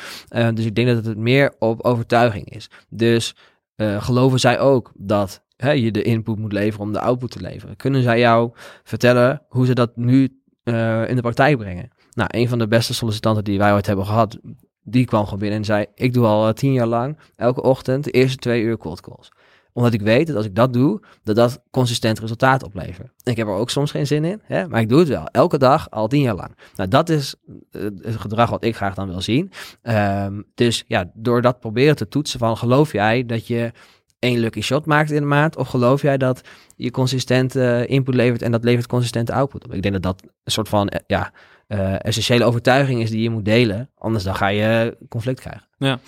[SPEAKER 2] dus ik denk dat het meer op overtuiging is. Dus geloven zij ook dat hè, je de input moet leveren om de output te leveren. Kunnen zij jou vertellen hoe ze dat nu in de praktijk brengen? Nou, een van de beste sollicitanten die wij ooit hebben gehad, die kwam gewoon binnen en zei: Ik doe al uh, tien jaar lang elke ochtend de eerste twee uur cold calls omdat ik weet dat als ik dat doe, dat dat consistent resultaat oplevert. Ik heb er ook soms geen zin in, hè, maar ik doe het wel. Elke dag, al tien jaar lang. Nou, dat is uh, het gedrag wat ik graag dan wil zien. Um, dus ja, door dat proberen te toetsen van geloof jij dat je één lucky shot maakt in de maand? Of geloof jij dat je consistent uh, input levert en dat levert consistente output op? Ik denk dat dat een soort van ja, uh, essentiële overtuiging is die je moet delen. Anders dan ga je conflict krijgen.
[SPEAKER 1] Ja.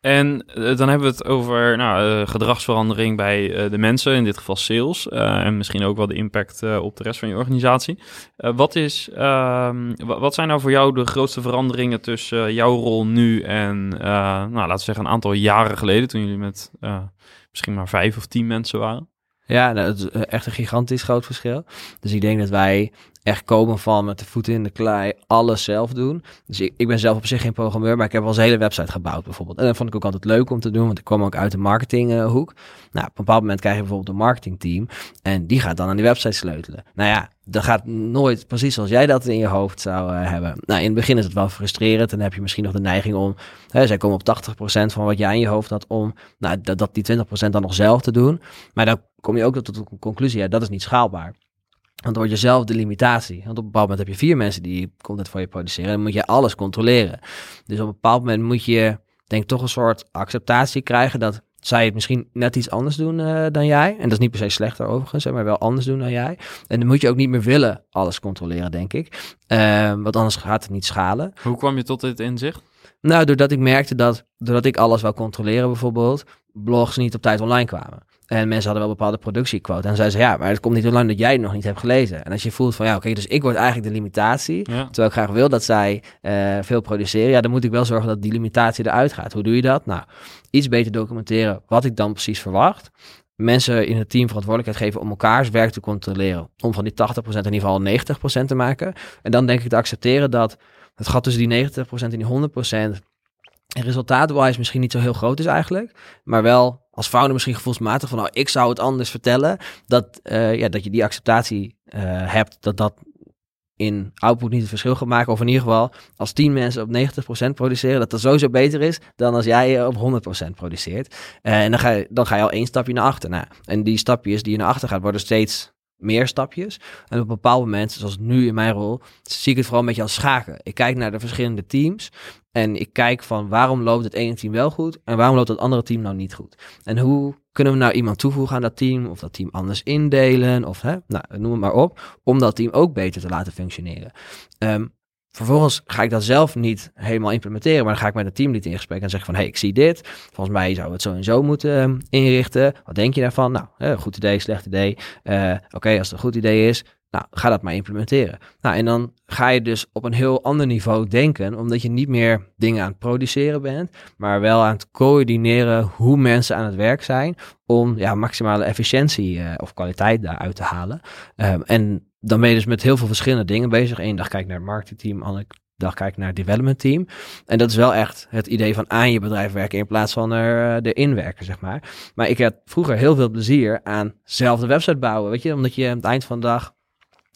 [SPEAKER 1] En dan hebben we het over nou, gedragsverandering bij de mensen, in dit geval sales. en misschien ook wel de impact op de rest van je organisatie. wat, is, ehm, wat zijn nou voor jou de grootste veranderingen tussen jouw rol nu en, nou, laten we zeggen, een aantal jaren geleden, toen jullie met misschien maar vijf of tien mensen waren.
[SPEAKER 2] Ja, nou, dat is echt een gigantisch groot verschil. Dus ik denk dat wij echt komen van met de voeten in de klei, alles zelf doen. Dus ik, ik ben zelf op zich geen programmeur, maar ik heb wel eens een hele website gebouwd bijvoorbeeld. En dat vond ik ook altijd leuk om te doen, want ik kwam ook uit de marketinghoek. nou, op een bepaald moment krijg je bijvoorbeeld een marketingteam en die gaat dan aan die website sleutelen. Nou ja, dat gaat nooit precies zoals jij dat in je hoofd zou uh, hebben. Nou, in het begin is het wel frustrerend en dan heb je misschien nog de neiging om, hè, zij komen op 80% van wat jij in je hoofd had om nou, dat, die 20% dan nog zelf te doen. Maar dan kom je ook tot de conclusie, dat is niet schaalbaar. Want dan word je zelf de limitatie. Want op een bepaald moment heb je vier mensen die content voor je produceren. En dan moet je alles controleren. Dus op een bepaald moment moet je, denk toch een soort acceptatie krijgen dat zij het misschien net iets anders doen uh, dan jij. En dat is niet per se slechter overigens, maar wel anders doen dan jij. En dan moet je ook niet meer willen alles controleren, denk ik. Uh, want anders gaat het niet schalen.
[SPEAKER 1] Hoe kwam je tot dit inzicht?
[SPEAKER 2] Nou, doordat ik merkte dat, doordat ik alles wou controleren bijvoorbeeld, blogs niet op tijd online kwamen. En mensen hadden wel bepaalde productiequota. En zeiden ze, ja, maar het komt niet lang dat jij het nog niet hebt gelezen. En als je voelt van, ja, oké, dus ik word eigenlijk de limitatie. Terwijl ik graag wil dat zij uh, veel produceren. Ja, dan moet ik wel zorgen dat die limitatie eruit gaat. Hoe doe je dat? Nou, iets beter documenteren wat ik dan precies verwacht. Mensen in het team verantwoordelijkheid geven om elkaars werk te controleren. Om van die 80% in ieder geval 90% te maken. En dan denk ik te accepteren dat het gat tussen die 90% en die 100% resultaatwise misschien niet zo heel groot is eigenlijk. Maar wel als founder misschien gevoelsmatig van nou, ik zou het anders vertellen. Dat, uh, ja, dat je die acceptatie uh, hebt dat dat in output niet het verschil gaat maken. Of in ieder geval als 10 mensen op 90% produceren, dat dat sowieso beter is dan als jij op 100% produceert. Uh, en dan ga, je, dan ga je al één stapje naar achter. Nou, en die stapjes die je naar achter gaat, worden steeds meer stapjes. En op bepaald moment, zoals nu in mijn rol, zie ik het vooral een beetje als schaken. Ik kijk naar de verschillende teams en ik kijk van waarom loopt het ene team wel goed en waarom loopt het andere team nou niet goed. En hoe kunnen we nou iemand toevoegen aan dat team of dat team anders indelen of hè, nou, noem het maar op, om dat team ook beter te laten functioneren. Um, Vervolgens ga ik dat zelf niet helemaal implementeren, maar dan ga ik met het team niet in gesprek en zeg van, hey, ik zie dit. Volgens mij zou het zo en zo moeten um, inrichten. Wat denk je daarvan? Nou, goed idee, slecht idee. Uh, Oké, als het een goed idee is, nou, ga dat maar implementeren. Nou, en dan ga je dus op een heel ander niveau denken, omdat je niet meer dingen aan het produceren bent, maar wel aan het coördineren hoe mensen aan het werk zijn om ja, maximale efficiëntie uh, of kwaliteit daaruit te halen. Um, en dan ben je dus met heel veel verschillende dingen bezig. Eén dag kijk ik naar het marketingteam, andere dag kijk ik naar het development team. En dat is wel echt het idee van aan je bedrijf werken in plaats van er uh, erin werken, zeg maar. Maar ik had vroeger heel veel plezier aan zelf de website bouwen, weet je. Omdat je aan het eind van de dag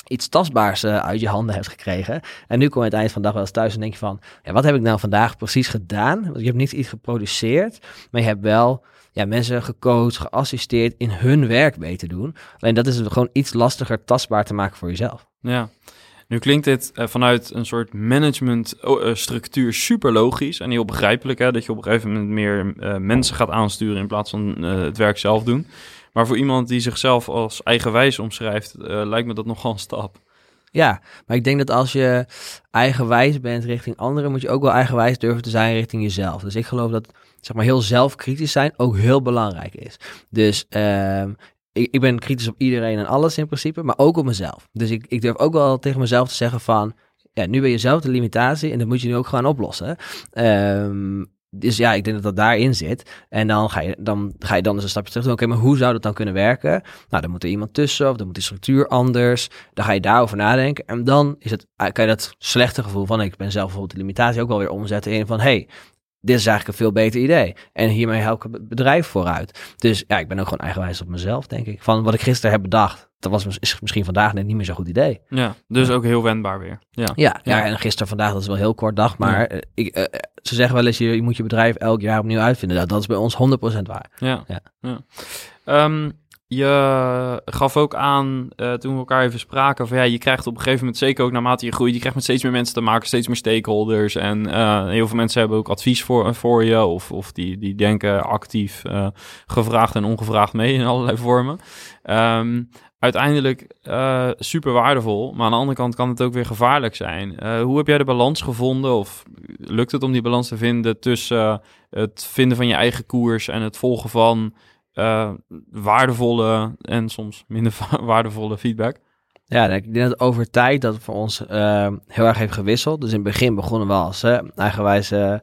[SPEAKER 2] iets tastbaars uh, uit je handen hebt gekregen. En nu kom je aan het eind van de dag wel eens thuis en denk je van... Ja, wat heb ik nou vandaag precies gedaan? Want je hebt niet iets geproduceerd, maar je hebt wel ja, mensen gecoacht, geassisteerd in hun werk beter doen. Alleen dat is gewoon iets lastiger tastbaar te maken voor jezelf.
[SPEAKER 1] Ja. Nu klinkt dit uh, vanuit een soort managementstructuur uh, super logisch en heel begrijpelijk. Hè? Dat je op een gegeven moment meer mensen gaat aansturen in plaats van het werk zelf doen. Maar voor iemand die zichzelf als eigenwijs omschrijft, lijkt me dat nogal een stap.
[SPEAKER 2] Ja, maar ik denk dat als je eigenwijs bent richting anderen, moet je ook wel eigenwijs durven te zijn richting jezelf. Dus ik geloof dat zeg maar heel zelfkritisch zijn ook heel belangrijk is. Dus uh, ik, ik, ben kritisch op iedereen en alles in principe, maar ook op mezelf. Dus ik, ik durf ook wel tegen mezelf te zeggen van, ja, nu ben je zelf de limitatie en dat moet je nu ook gewoon oplossen. Ehm, dus ja, ik denk dat dat daarin zit. En dan ga je dan, ga je dan eens een stapje terug doen. Oké, maar hoe zou dat dan kunnen werken? Nou, dan moet er iemand tussen of dan moet die structuur anders. Dan ga je daarover nadenken. En dan is het, kan je dat slechte gevoel van ik ben zelf bijvoorbeeld de limitatie ook wel weer omzetten in van hey, dit is eigenlijk een veel beter idee. En hiermee help ik het bedrijf vooruit. Dus ja, ik ben ook gewoon eigenwijs op mezelf, denk ik. Van wat ik gisteren heb bedacht, dat was is misschien vandaag net niet meer zo'n goed idee.
[SPEAKER 1] Ja, dus ook heel wendbaar weer. Ja,
[SPEAKER 2] ja, ja. en gisteren, vandaag, dat is wel heel kort dag. Maar eh, ik, uh, ze zeggen wel eens, je, je, moet je bedrijf elk jaar opnieuw uitvinden. Dat, dat is bij ons 100% waar.
[SPEAKER 1] Ja, ja. ja. Um, je gaf ook aan, uh, toen we elkaar even spraken, van ja, je krijgt op een gegeven moment, zeker ook naarmate je groeit, je krijgt met steeds meer mensen te maken, steeds meer stakeholders. En uh, heel veel mensen hebben ook advies voor, voor je, of, of die, die denken actief uh, gevraagd en ongevraagd mee in allerlei vormen. Um, uiteindelijk super waardevol, maar aan de andere kant kan het ook weer gevaarlijk zijn. hoe heb jij de balans gevonden, of lukt het om die balans te vinden tussen het vinden van je eigen koers en het volgen van uh, waardevolle en soms minder waardevolle feedback.
[SPEAKER 2] Ja, ik denk dat over tijd dat voor ons uh, heel erg heeft gewisseld. Dus in het begin begonnen we als uh, eigenwijze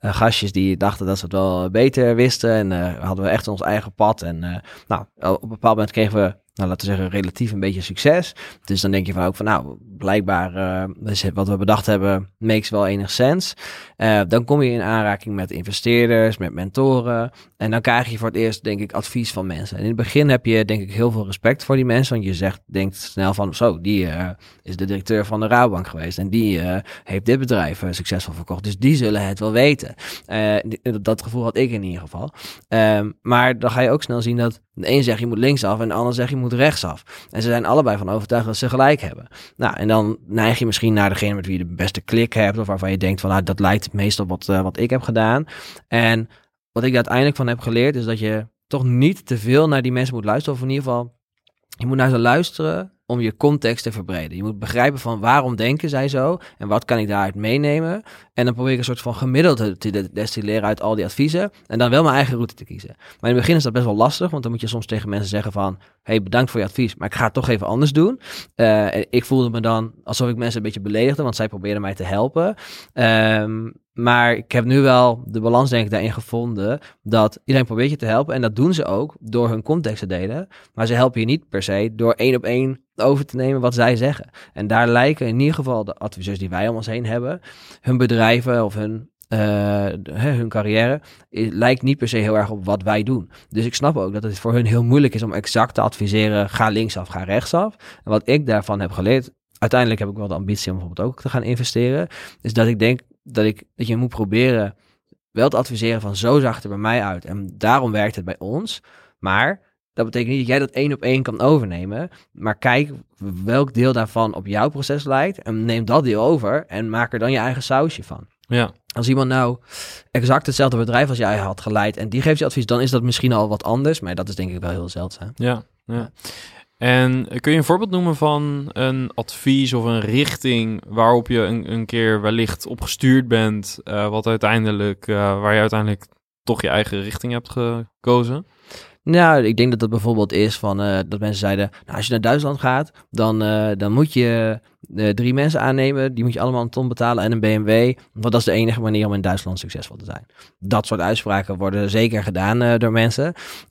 [SPEAKER 2] uh, gastjes die dachten dat ze het wel beter wisten. En hadden we echt ons eigen pad. En nou, op een bepaald moment kregen we nou, laten we zeggen, relatief een beetje succes. Dus dan denk je van ook van, nou, blijkbaar uh, wat we bedacht hebben, makes wel enig sens. Uh, dan kom je in aanraking met investeerders, met mentoren. En dan krijg je voor het eerst, denk ik, advies van mensen. En in het begin heb je, denk ik, heel veel respect voor die mensen. Want je zegt, denkt snel van, zo, die uh, is de directeur van de Rabobank geweest. En die heeft dit bedrijf succesvol verkocht. Dus die zullen het wel weten. dat gevoel had ik in ieder geval. Ehm, maar dan ga je ook snel zien dat de een zegt je moet linksaf en de ander zegt je moet rechtsaf. En ze zijn allebei van overtuigd dat ze gelijk hebben. Nou, en dan neig je misschien naar degene met wie je de beste klik hebt. Of waarvan je denkt van nou, dat lijkt meestal wat, uh, wat ik heb gedaan. En wat ik uiteindelijk van heb geleerd is dat je toch niet te veel naar die mensen moet luisteren. Of in ieder geval, je moet naar ze luisteren om je context te verbreden. Je moet begrijpen van waarom denken zij zo en wat kan ik daaruit meenemen. En dan probeer ik een soort van gemiddelde te destilleren uit al die adviezen en dan wel mijn eigen route te kiezen. Maar in het begin is dat best wel lastig, want dan moet je soms tegen mensen zeggen van, hey, bedankt voor je advies, maar ik ga het toch even anders doen. Uh, ik voelde me dan alsof ik mensen een beetje beledigde, want zij probeerden mij te helpen. Um, maar ik heb nu wel de balans denk ik daarin gevonden dat iedereen probeert je te helpen. En dat doen ze ook door hun context te delen. Maar ze helpen je niet per se door één op één over te nemen wat zij zeggen. En daar lijken in ieder geval de adviseurs die wij om ons heen hebben, hun bedrijven of hun, uh, hun carrière, lijkt niet per se heel erg op wat wij doen. Dus ik snap ook dat het voor hun heel moeilijk is om exact te adviseren, ga linksaf, ga rechtsaf. En wat ik daarvan heb geleerd, uiteindelijk heb ik wel de ambitie om bijvoorbeeld ook te gaan investeren, is dat ik denk dat, ik, dat je moet proberen wel te adviseren van zo zag het er bij mij uit. En daarom werkt het bij ons. Maar dat betekent niet dat jij dat één op één kan overnemen. Maar kijk welk deel daarvan op jouw proces lijkt. En neem dat deel over en maak er dan je eigen sausje van.
[SPEAKER 1] Ja.
[SPEAKER 2] Als iemand nou exact hetzelfde bedrijf als jij had geleid en die geeft je advies, dan is dat misschien al wat anders. Maar dat is denk ik wel heel zeldzaam.
[SPEAKER 1] Ja, ja. En kun je een voorbeeld noemen van een advies of een richting waarop je een, keer wellicht op gestuurd bent, uh, wat uiteindelijk, uh, waar je uiteindelijk toch je eigen richting hebt gekozen?
[SPEAKER 2] Nou, ik denk dat dat bijvoorbeeld is van uh, dat mensen zeiden, nou, als je naar Duitsland gaat, dan, dan moet je drie mensen aannemen, die moet je allemaal een ton betalen en een BMW, want dat is de enige manier om in Duitsland succesvol te zijn. Dat soort uitspraken worden zeker gedaan door mensen.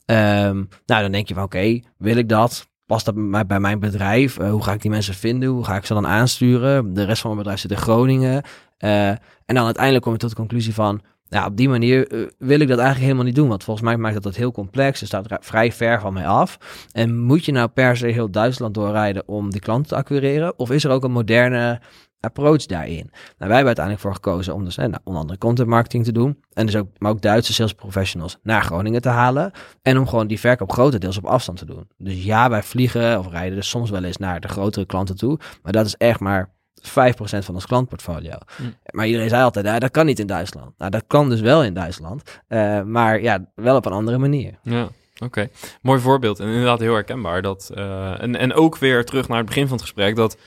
[SPEAKER 2] Um, nou, dan denk je van oké, wil ik dat? Past dat bij mijn bedrijf? Uh, hoe ga ik die mensen vinden? Hoe ga ik ze dan aansturen? De rest van mijn bedrijf zit in Groningen. Uh, en dan uiteindelijk kom je tot de conclusie van, ja, op die manier uh, wil ik dat eigenlijk helemaal niet doen. Want volgens mij maakt dat het heel complex. Het staat vrij ver van mij af. En moet je nou per se heel Duitsland doorrijden om die klanten te acquireren? Of is er ook een moderne approach daarin. Nou, wij hebben uiteindelijk voor gekozen om dus nou, onder andere content marketing te doen. En dus ook, maar ook Duitse sales professionals naar Groningen te halen. En om gewoon die verkoop grotendeels op afstand te doen. Dus ja, wij vliegen of rijden dus soms wel eens naar de grotere klanten toe. Maar dat is echt maar 5% van ons klantportfolio. Mm. Maar iedereen zei altijd, ja, dat kan niet in Duitsland. Nou, dat kan dus wel in Duitsland. Uh, maar ja, wel op een andere manier.
[SPEAKER 1] Ja. Oké, mooi voorbeeld en inderdaad heel herkenbaar. Dat, uh, en, en ook weer terug naar het begin van het gesprek, dat eh,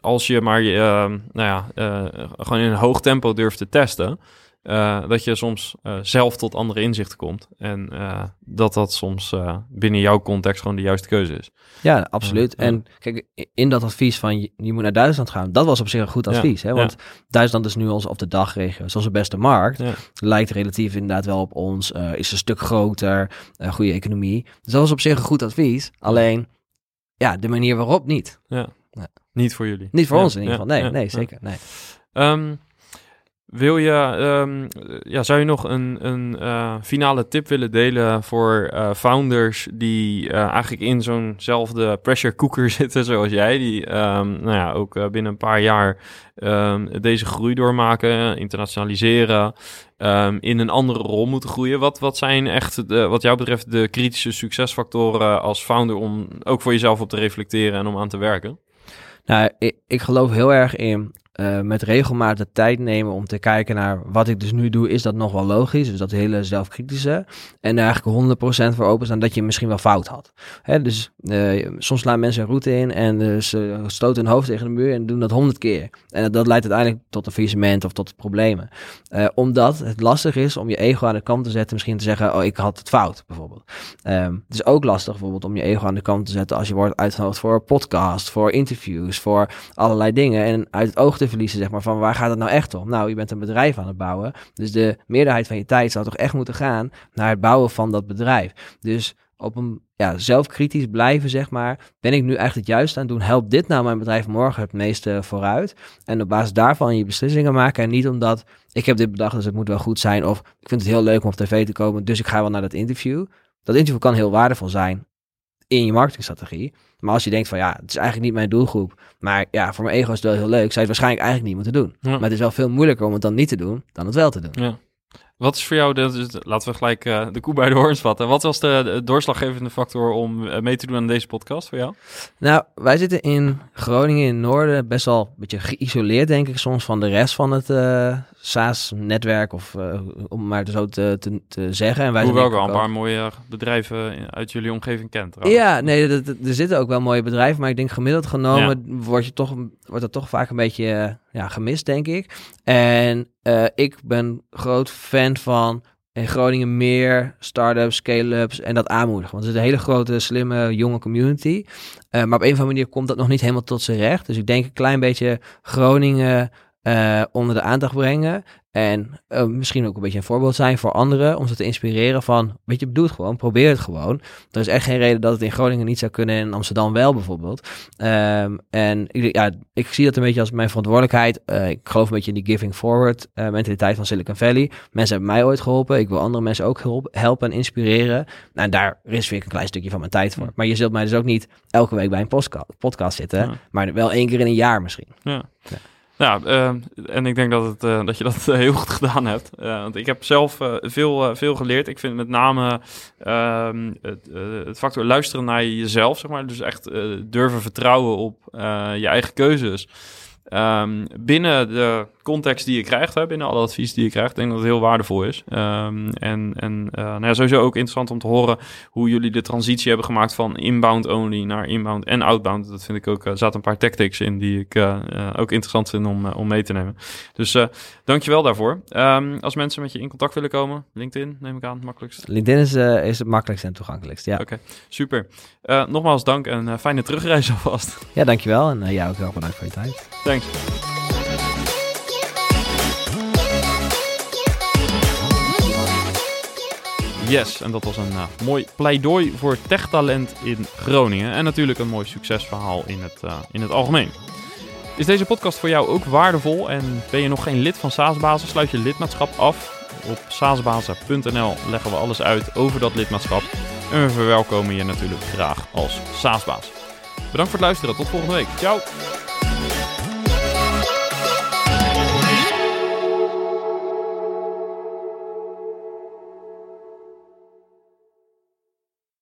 [SPEAKER 1] als je maar uh, nou ja, uh, gewoon in een hoog tempo durft te testen, eh, dat je soms eh, zelf tot andere inzichten komt. En eh, dat dat soms eh, binnen jouw context gewoon de juiste keuze is.
[SPEAKER 2] Ja, absoluut. En kijk, in dat advies van je, je moet naar Duitsland gaan, dat was op zich een goed
[SPEAKER 1] Ja,
[SPEAKER 2] advies. Hè?
[SPEAKER 1] ja.
[SPEAKER 2] Want Duitsland is nu ons op de dagregio, is onze beste markt.
[SPEAKER 1] Ja.
[SPEAKER 2] Lijkt relatief inderdaad wel op ons, eh, is een stuk groter, eh, goede economie. Dus dat was op zich een goed advies. Alleen, ja, de manier waarop niet.
[SPEAKER 1] Niet voor jullie.
[SPEAKER 2] Niet voor
[SPEAKER 1] Ja,
[SPEAKER 2] ons in ieder
[SPEAKER 1] ja,
[SPEAKER 2] geval. Nee,
[SPEAKER 1] ja,
[SPEAKER 2] nee,
[SPEAKER 1] ja.
[SPEAKER 2] zeker. Nee.
[SPEAKER 1] Ehm, wil je, ehm, ja, zou je nog een, een eh, finale tip willen delen voor eh, founders die eh, eigenlijk in zo'nzelfde pressure cooker zitten zoals jij, die ehm, nou ja, ook binnen een paar jaar ehm, deze groei doormaken, internationaliseren, in een andere rol moeten groeien? Wat, wat zijn echt, de, wat jou betreft, de kritische succesfactoren als founder om ook voor jezelf op te reflecteren en om aan te werken?
[SPEAKER 2] Nou, ik, ik geloof heel erg in eh, met regelmatig de tijd nemen om te kijken naar wat ik dus nu doe, is dat nog wel logisch? Dus dat hele zelfkritische. En daar eigenlijk 100% voor openstaan dat je misschien wel fout had. Hè, dus eh, soms slaan mensen een route in en eh, ze stoten hun hoofd tegen de muur en doen dat 100 keer. En dat, leidt uiteindelijk tot een faillissement of tot problemen. Omdat het lastig is om je ego aan de kant te zetten, misschien te zeggen, oh ik had het fout bijvoorbeeld. Ehm, het is ook lastig bijvoorbeeld om je ego aan de kant te zetten als je wordt uitgenodigd voor een podcast, voor interviews, voor allerlei dingen. En uit het oog te verliezen, zeg maar, van waar gaat het nou echt om? Nou, je bent een bedrijf aan het bouwen. Dus de meerderheid van je tijd zou toch echt moeten gaan naar het bouwen van dat bedrijf. Dus op een ja, zelfkritisch blijven, zeg maar. Ben ik nu echt het juiste aan het doen? Helpt dit nou mijn bedrijf morgen het meeste vooruit? En op basis daarvan je beslissingen maken. En niet omdat ik heb dit bedacht, dus het moet wel goed zijn. Of ik vind het heel leuk om op tv te komen, dus ik ga wel naar dat interview. Dat interview kan heel waardevol zijn in je marketingstrategie. Maar als je denkt van ja, het is eigenlijk niet mijn doelgroep. Maar ja, voor mijn ego is het wel heel leuk. Zou je het waarschijnlijk eigenlijk niet moeten doen.
[SPEAKER 1] Ja.
[SPEAKER 2] Maar het is wel veel moeilijker om het dan niet te doen, dan het wel te doen.
[SPEAKER 1] Ja. Wat is voor jou, de, dus laten we gelijk eh, de koe bij de horens vatten. Wat was de, de doorslaggevende factor om eh, mee te doen aan deze podcast voor jou?
[SPEAKER 2] Nou, wij zitten in Groningen in het noorden best wel een beetje geïsoleerd, denk ik, soms van de rest van het eh SaaS-netwerk, of eh, om maar zo te, te, te zeggen. En wij
[SPEAKER 1] Hoewel ik een paar mooie bedrijven uit jullie omgeving kent. trouwens.
[SPEAKER 2] Ja, nee, dat- dat- er zitten ook wel mooie bedrijven, maar ik denk gemiddeld genomen wordt, je toch, wordt dat toch vaak een beetje eh, ja, gemist, denk ik. En eh, ik ben groot fan van in Groningen meer start-ups, scale-ups en dat aanmoedigen. Want het is een hele grote, slimme, jonge community. Maar op een of andere manier komt dat nog niet helemaal tot zijn recht. Dus ik denk een klein beetje Groningen eh, onder de aandacht brengen. En eh, misschien ook een beetje een voorbeeld zijn voor anderen. Om ze te inspireren van, weet je, doe het gewoon. Probeer het gewoon. Er is echt geen reden dat het in Groningen niet zou kunnen en in Amsterdam wel bijvoorbeeld. Ehm, en ik, ja, ik zie dat een beetje als mijn verantwoordelijkheid. Eh, ik geloof een beetje in die giving forward mentaliteit van Silicon Valley. Mensen hebben mij ooit geholpen. Ik wil andere mensen ook helpen en inspireren. Nou, en daar reserveer ik een klein stukje van mijn tijd voor.
[SPEAKER 1] Ja.
[SPEAKER 2] Maar je zult mij dus ook niet elke week bij een podcast zitten.
[SPEAKER 1] Ja.
[SPEAKER 2] Maar wel één keer in een jaar misschien.
[SPEAKER 1] Ja.
[SPEAKER 2] Ja.
[SPEAKER 1] Eh, en ik denk dat, het, eh, dat je dat eh, heel goed gedaan hebt. Want ik heb zelf veel, veel geleerd. Ik vind met name ehm, het, het factor luisteren naar jezelf, zeg maar. Dus echt durven vertrouwen op je eigen keuzes. Ehm, binnen de context die je krijgt, hè, binnen alle advies die je krijgt, denk dat het heel waardevol is. Ehm, en en eh, nou ja, sowieso ook interessant om te horen hoe jullie de transitie hebben gemaakt van inbound only naar inbound en outbound. Dat vind ik ook, er zaten een paar tactics in die ik eh, eh, ook interessant vind om, eh, om mee te nemen. Dus eh dankjewel daarvoor. Ehm, als mensen met je in contact willen komen, LinkedIn neem ik aan, het makkelijkst.
[SPEAKER 2] LinkedIn is, eh, is het makkelijkst en toegankelijkst. Ja,
[SPEAKER 1] Oké. Super. Eh, nogmaals dank en eh, fijne terugreis alvast.
[SPEAKER 2] ja dankjewel. En jij ook erg bedankt voor je tijd.
[SPEAKER 1] Thanks. Yes, en dat was een uh, mooi pleidooi voor techtalent in Groningen. En natuurlijk een mooi succesverhaal in het, uh, in het algemeen. Is deze podcast voor jou ook waardevol en ben je nog geen lid van SaaSbazen? Sluit je lidmaatschap af. Op saasbazen.nl leggen we alles uit over dat lidmaatschap. En we verwelkomen je natuurlijk graag als SaaSbaas. Bedankt voor het luisteren. Tot volgende week. Ciao!